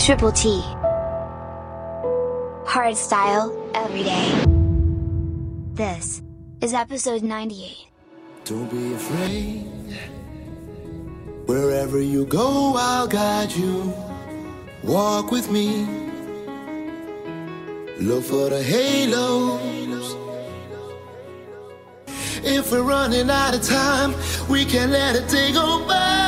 Triple T. Hard style, every day. This is episode 98. Don't be afraid. Wherever you go, I'll guide you. Walk with me. Look for the halos. If we're running out of time, we can let it take over.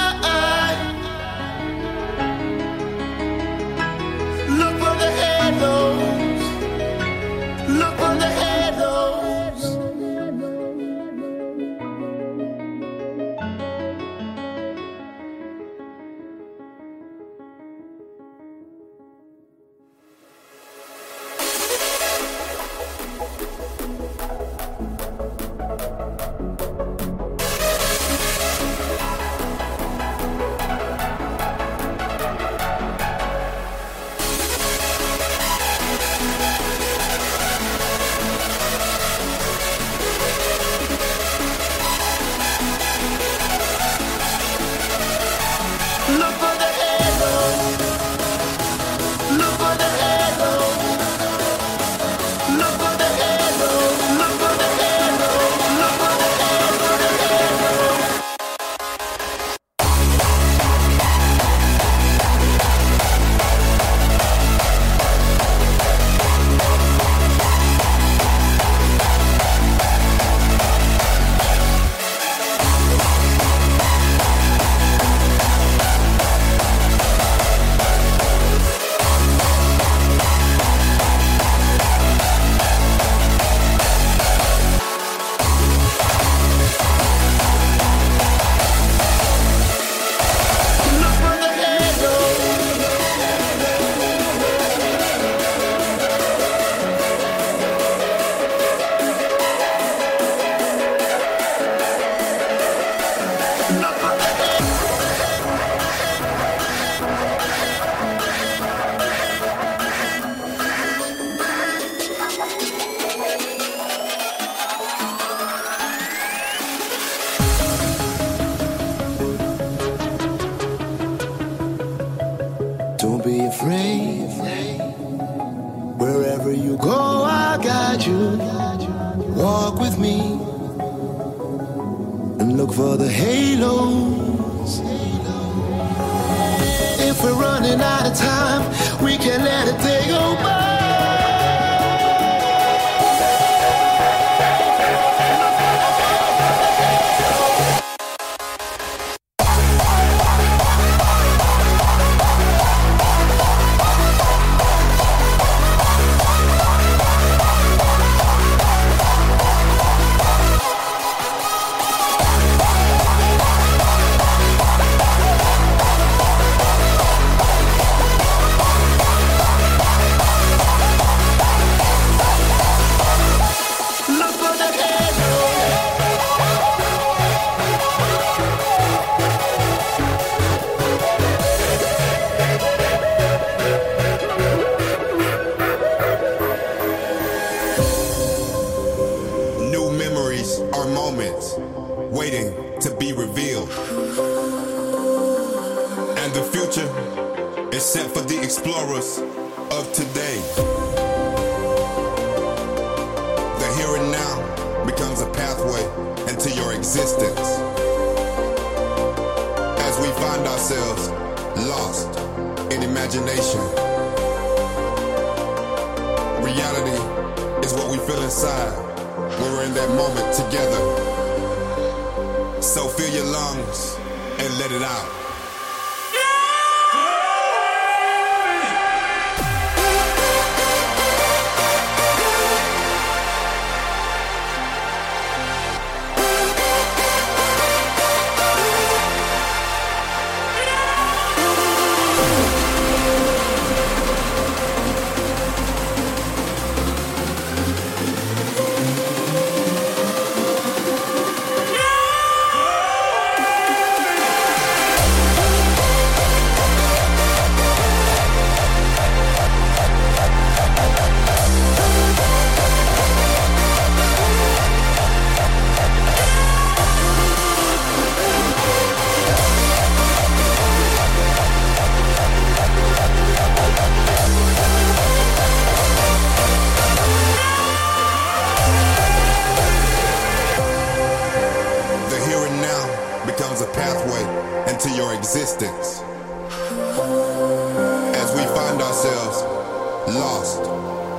Lost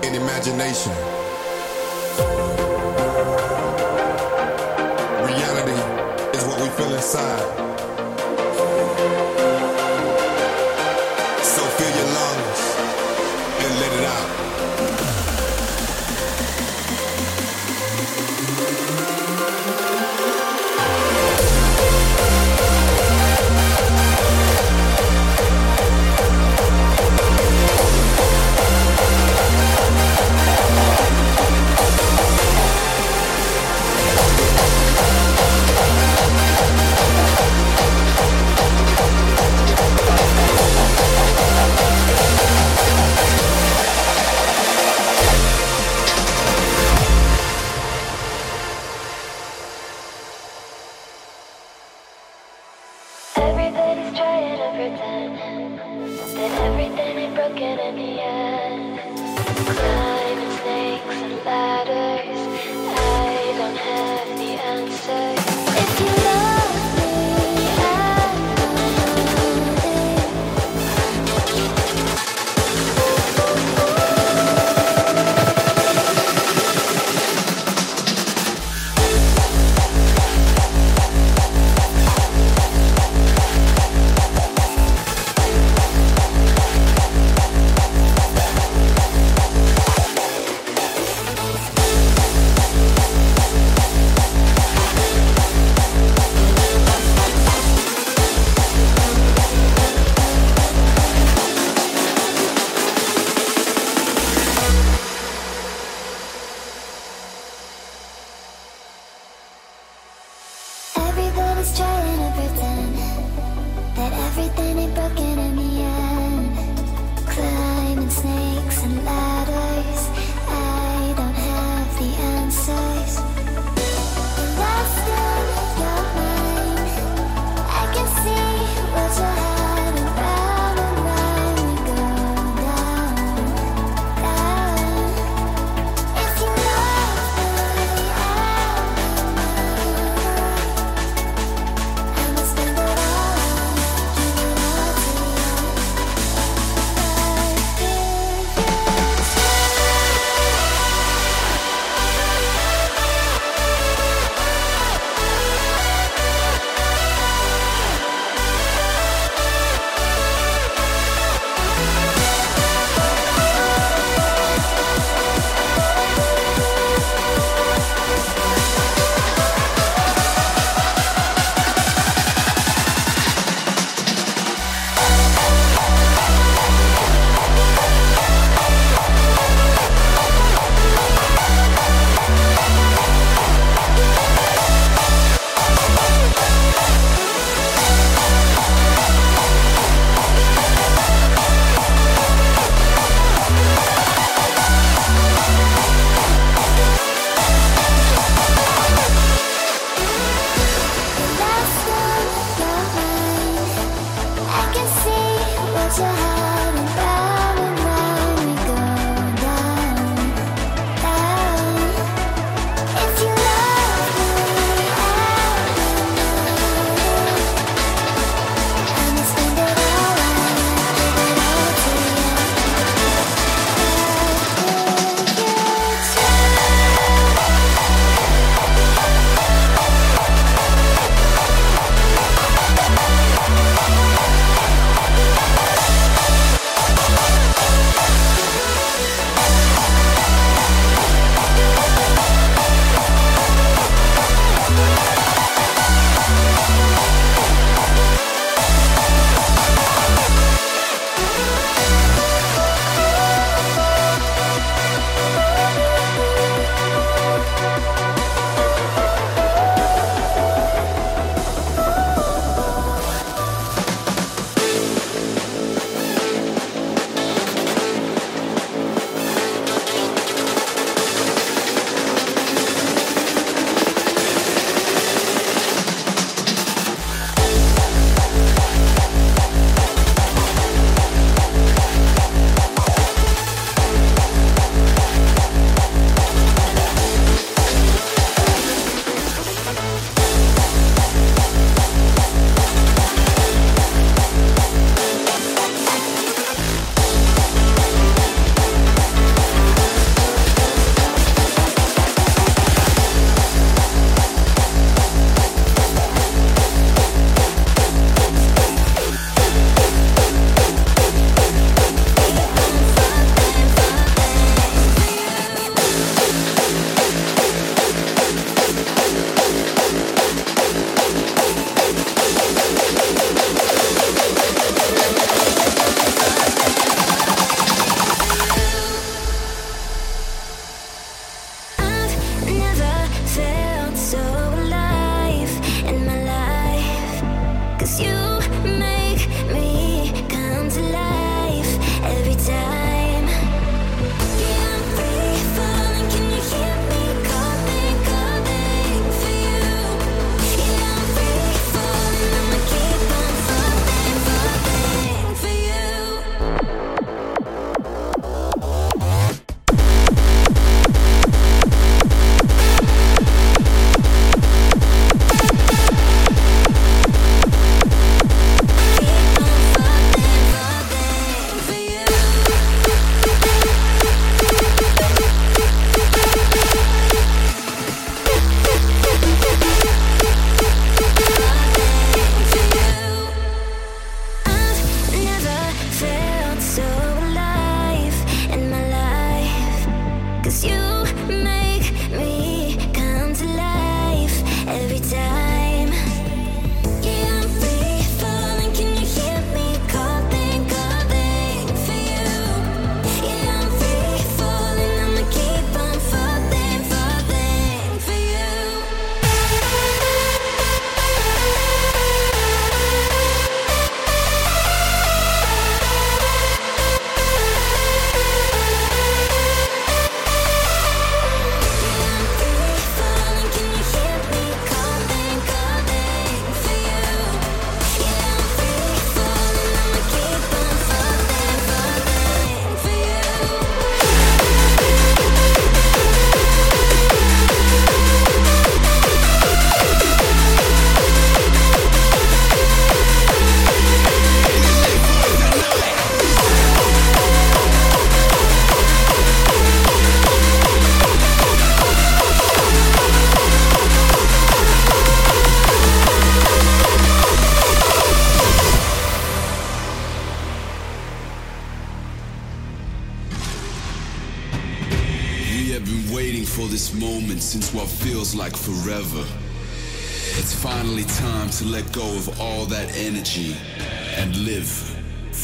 in imagination. Reality is what we feel inside.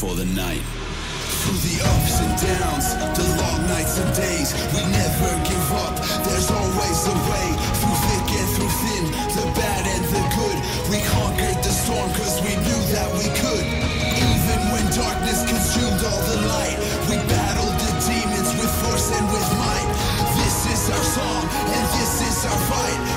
For the night. Through the ups and downs, the long nights and days, we never give up. There's always a way, through thick and through thin, the bad and the good. We conquered the storm cause we knew that we could. Even when darkness consumed all the light, we battled the demons with force and with might. This is our song, and this is our fight.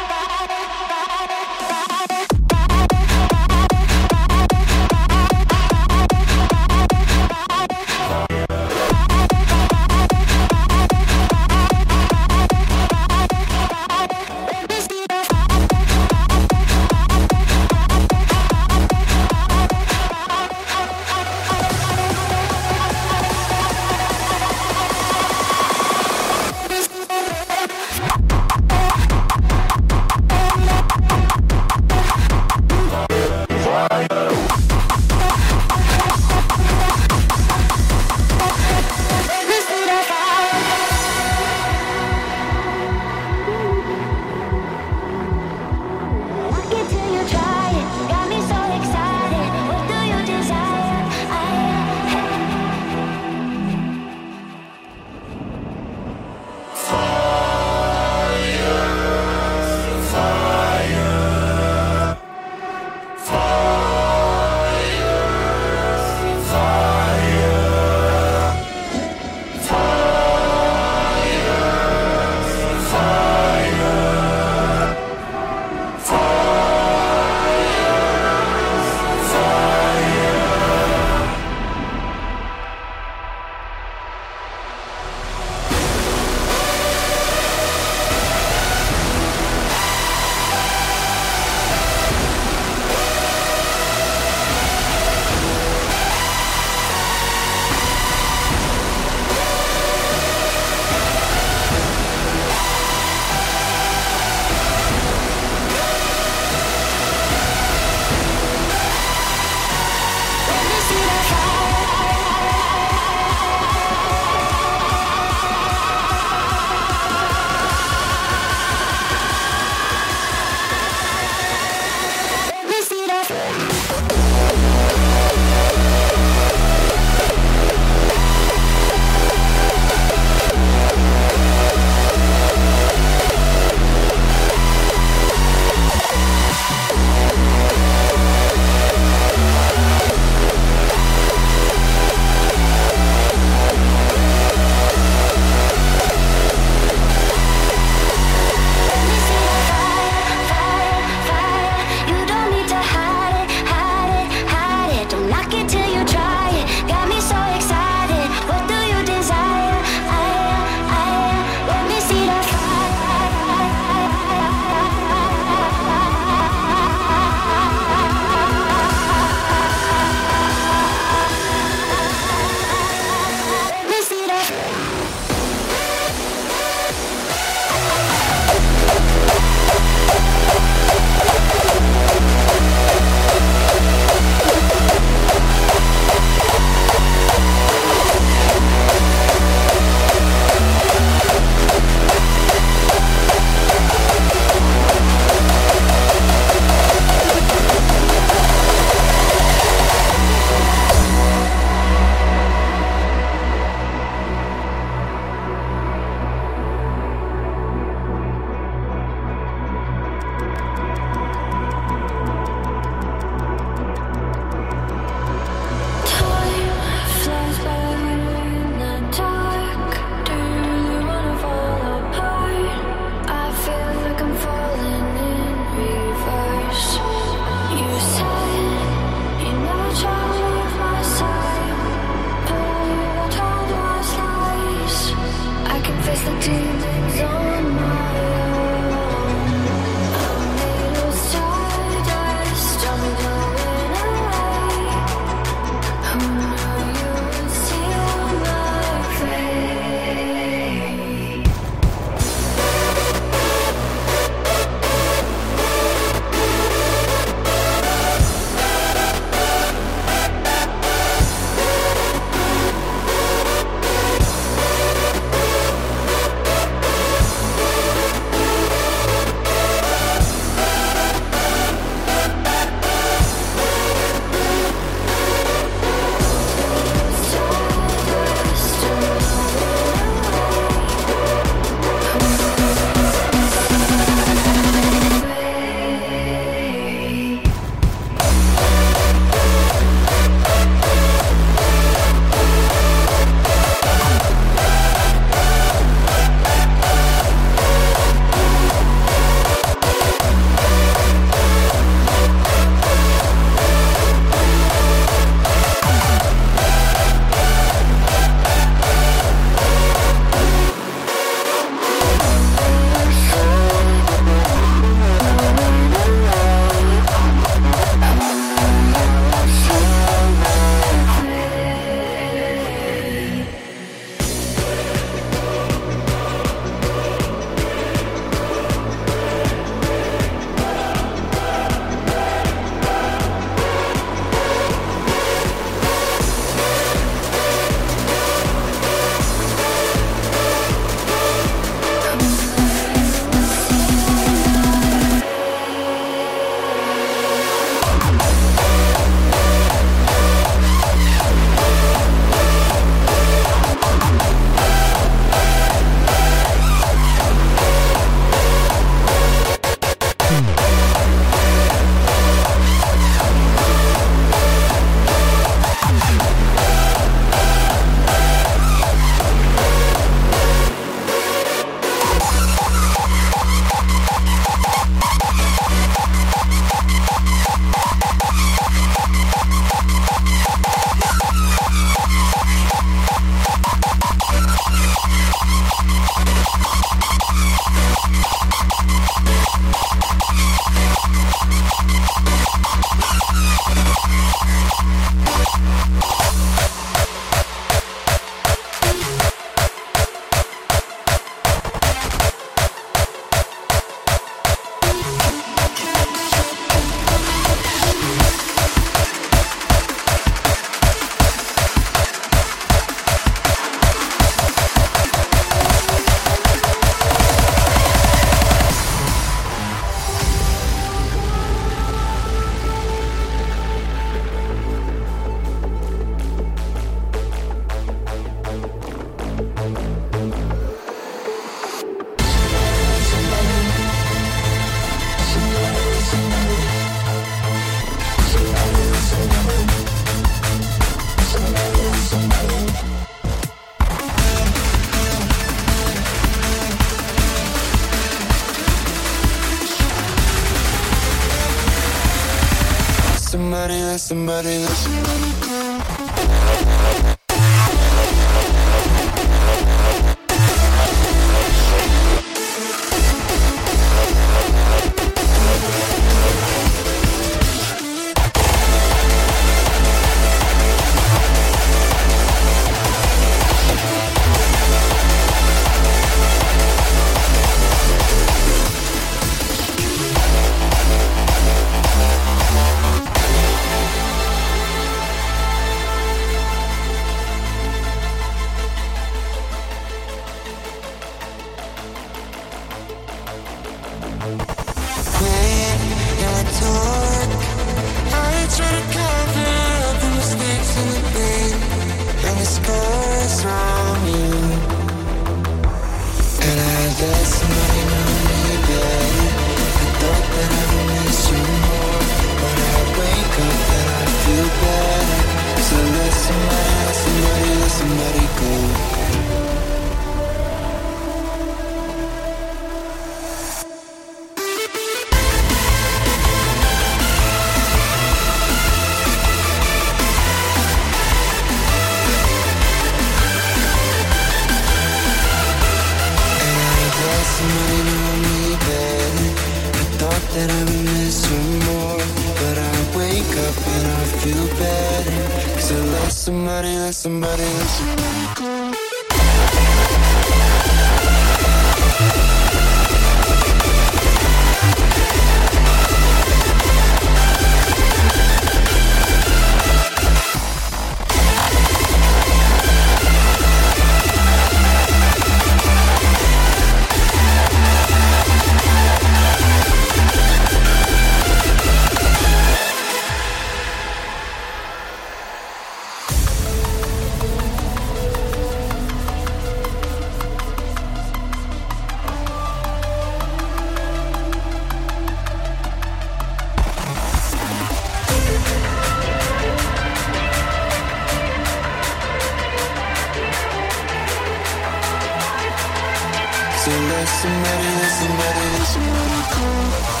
love somebody, love somebody, love somebody cool.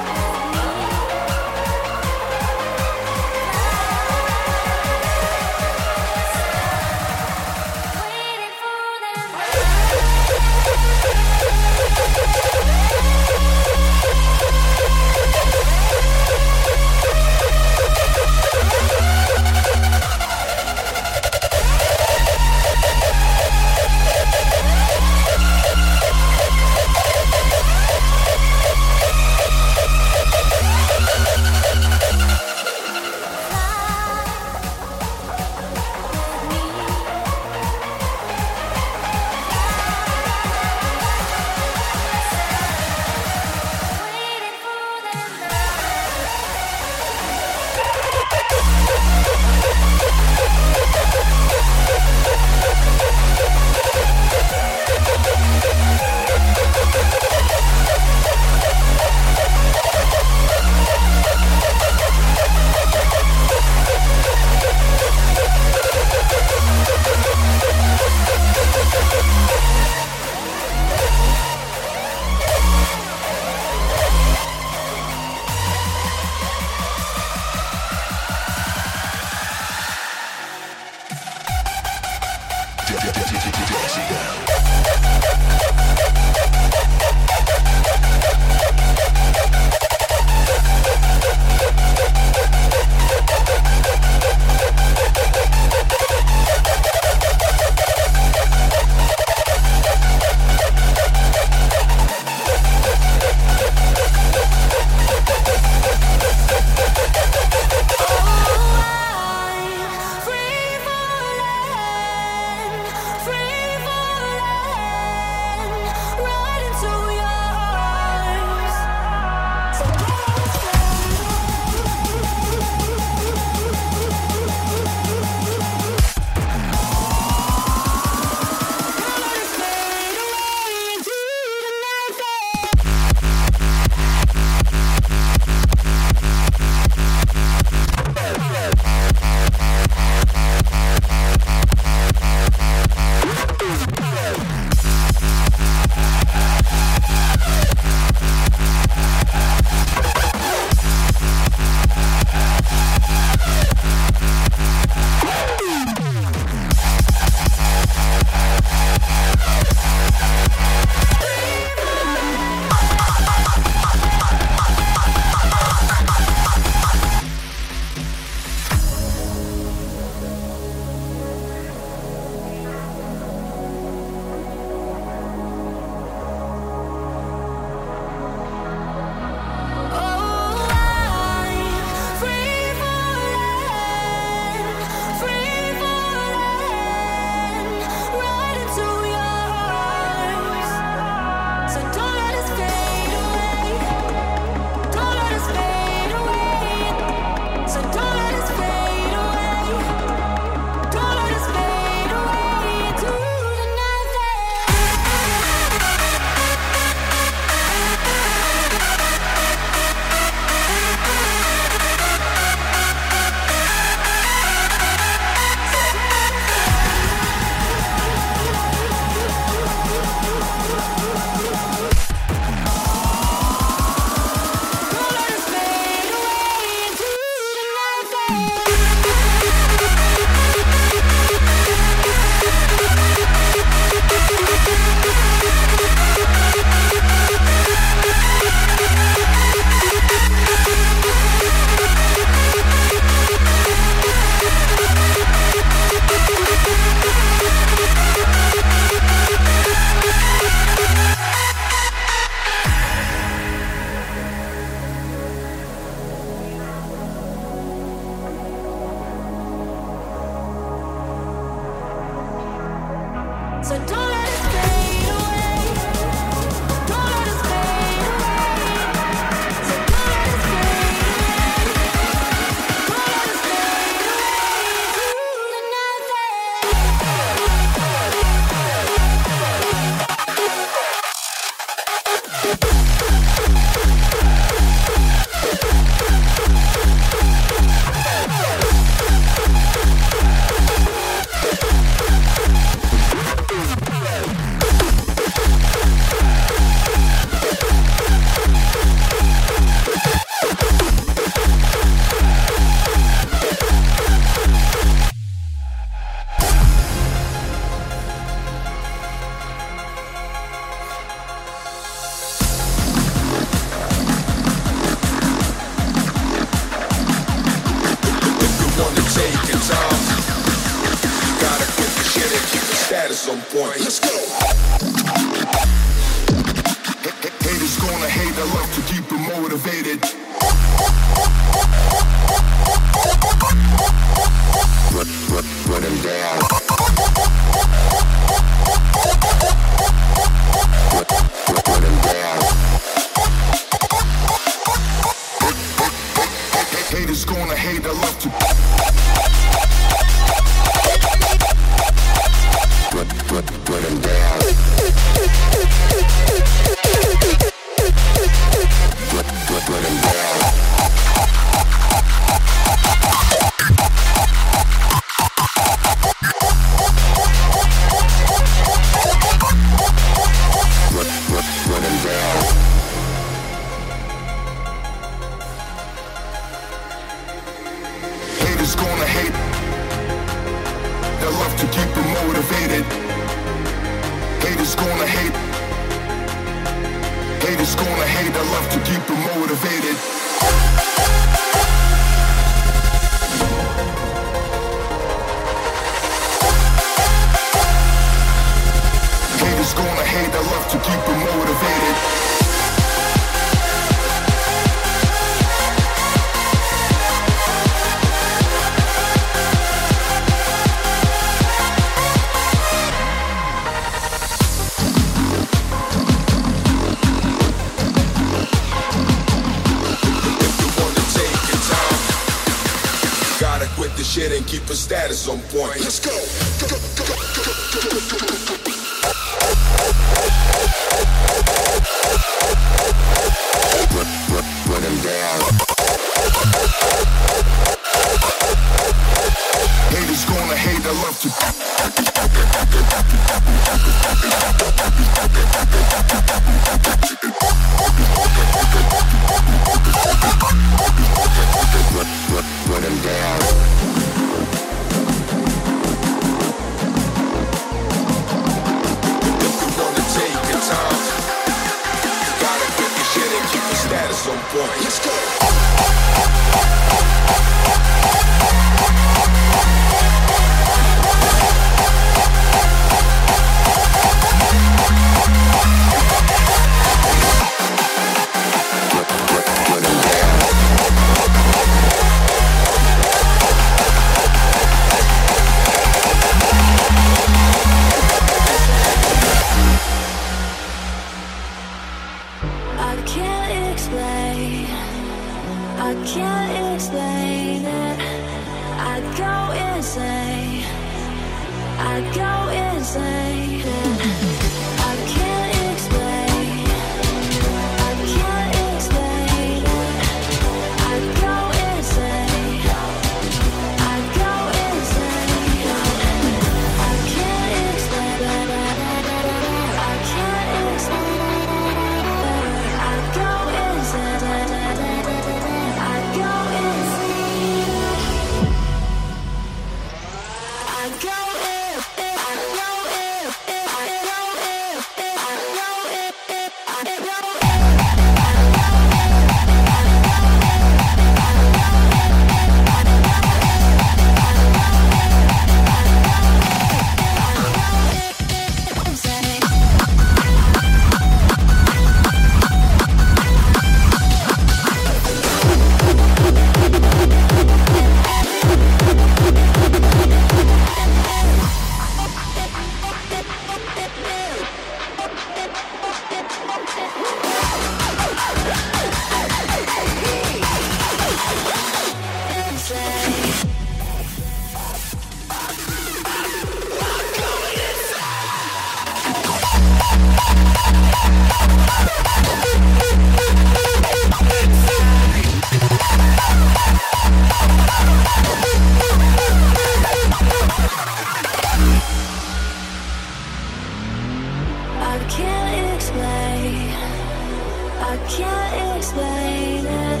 Explain it.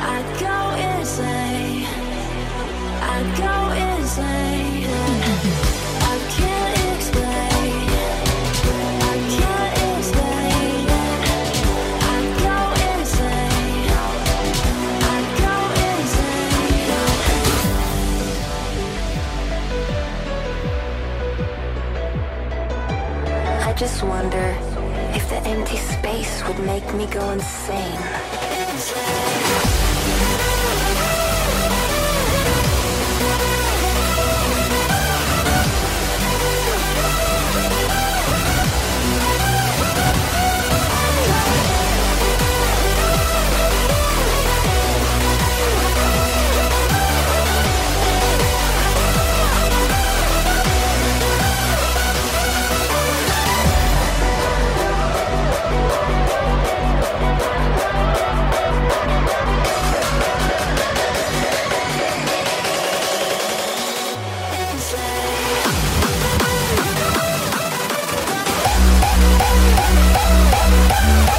I go insane. I go insane. I can't explain. I can't explain it. I go insane. I go insane. I just wonder empty space would make me go insane.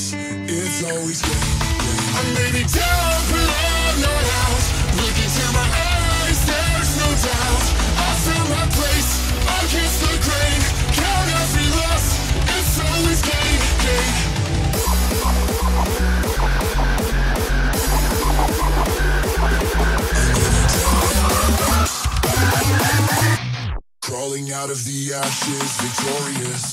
Every it's always gain. gain. I may be down, but I'm not out. Look into my eyes, there's no doubt. I found my place against the grain. Count every loss, it's always gain. gain. Crawling out of the ashes, victorious.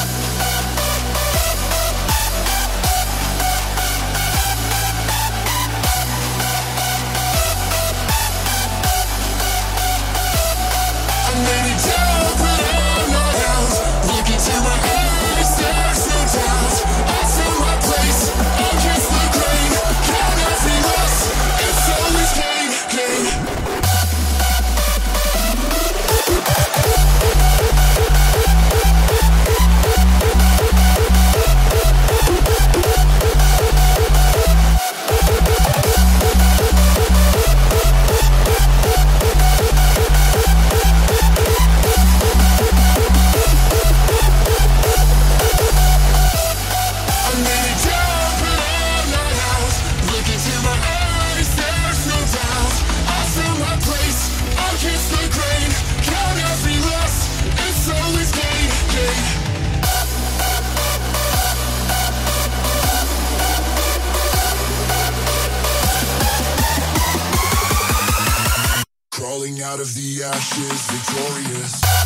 out of the ashes, victorious.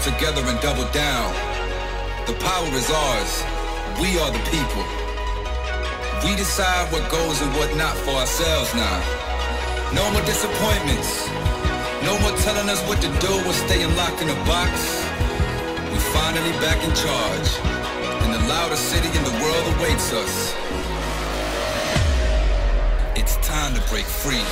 Come together and double down. The power is ours. We are the people. We decide what goes and what not for ourselves now. No more disappointments. No more telling us what to do or staying locked in a box. We finally back in charge. And the loudest city in the world awaits us. It's time to break free.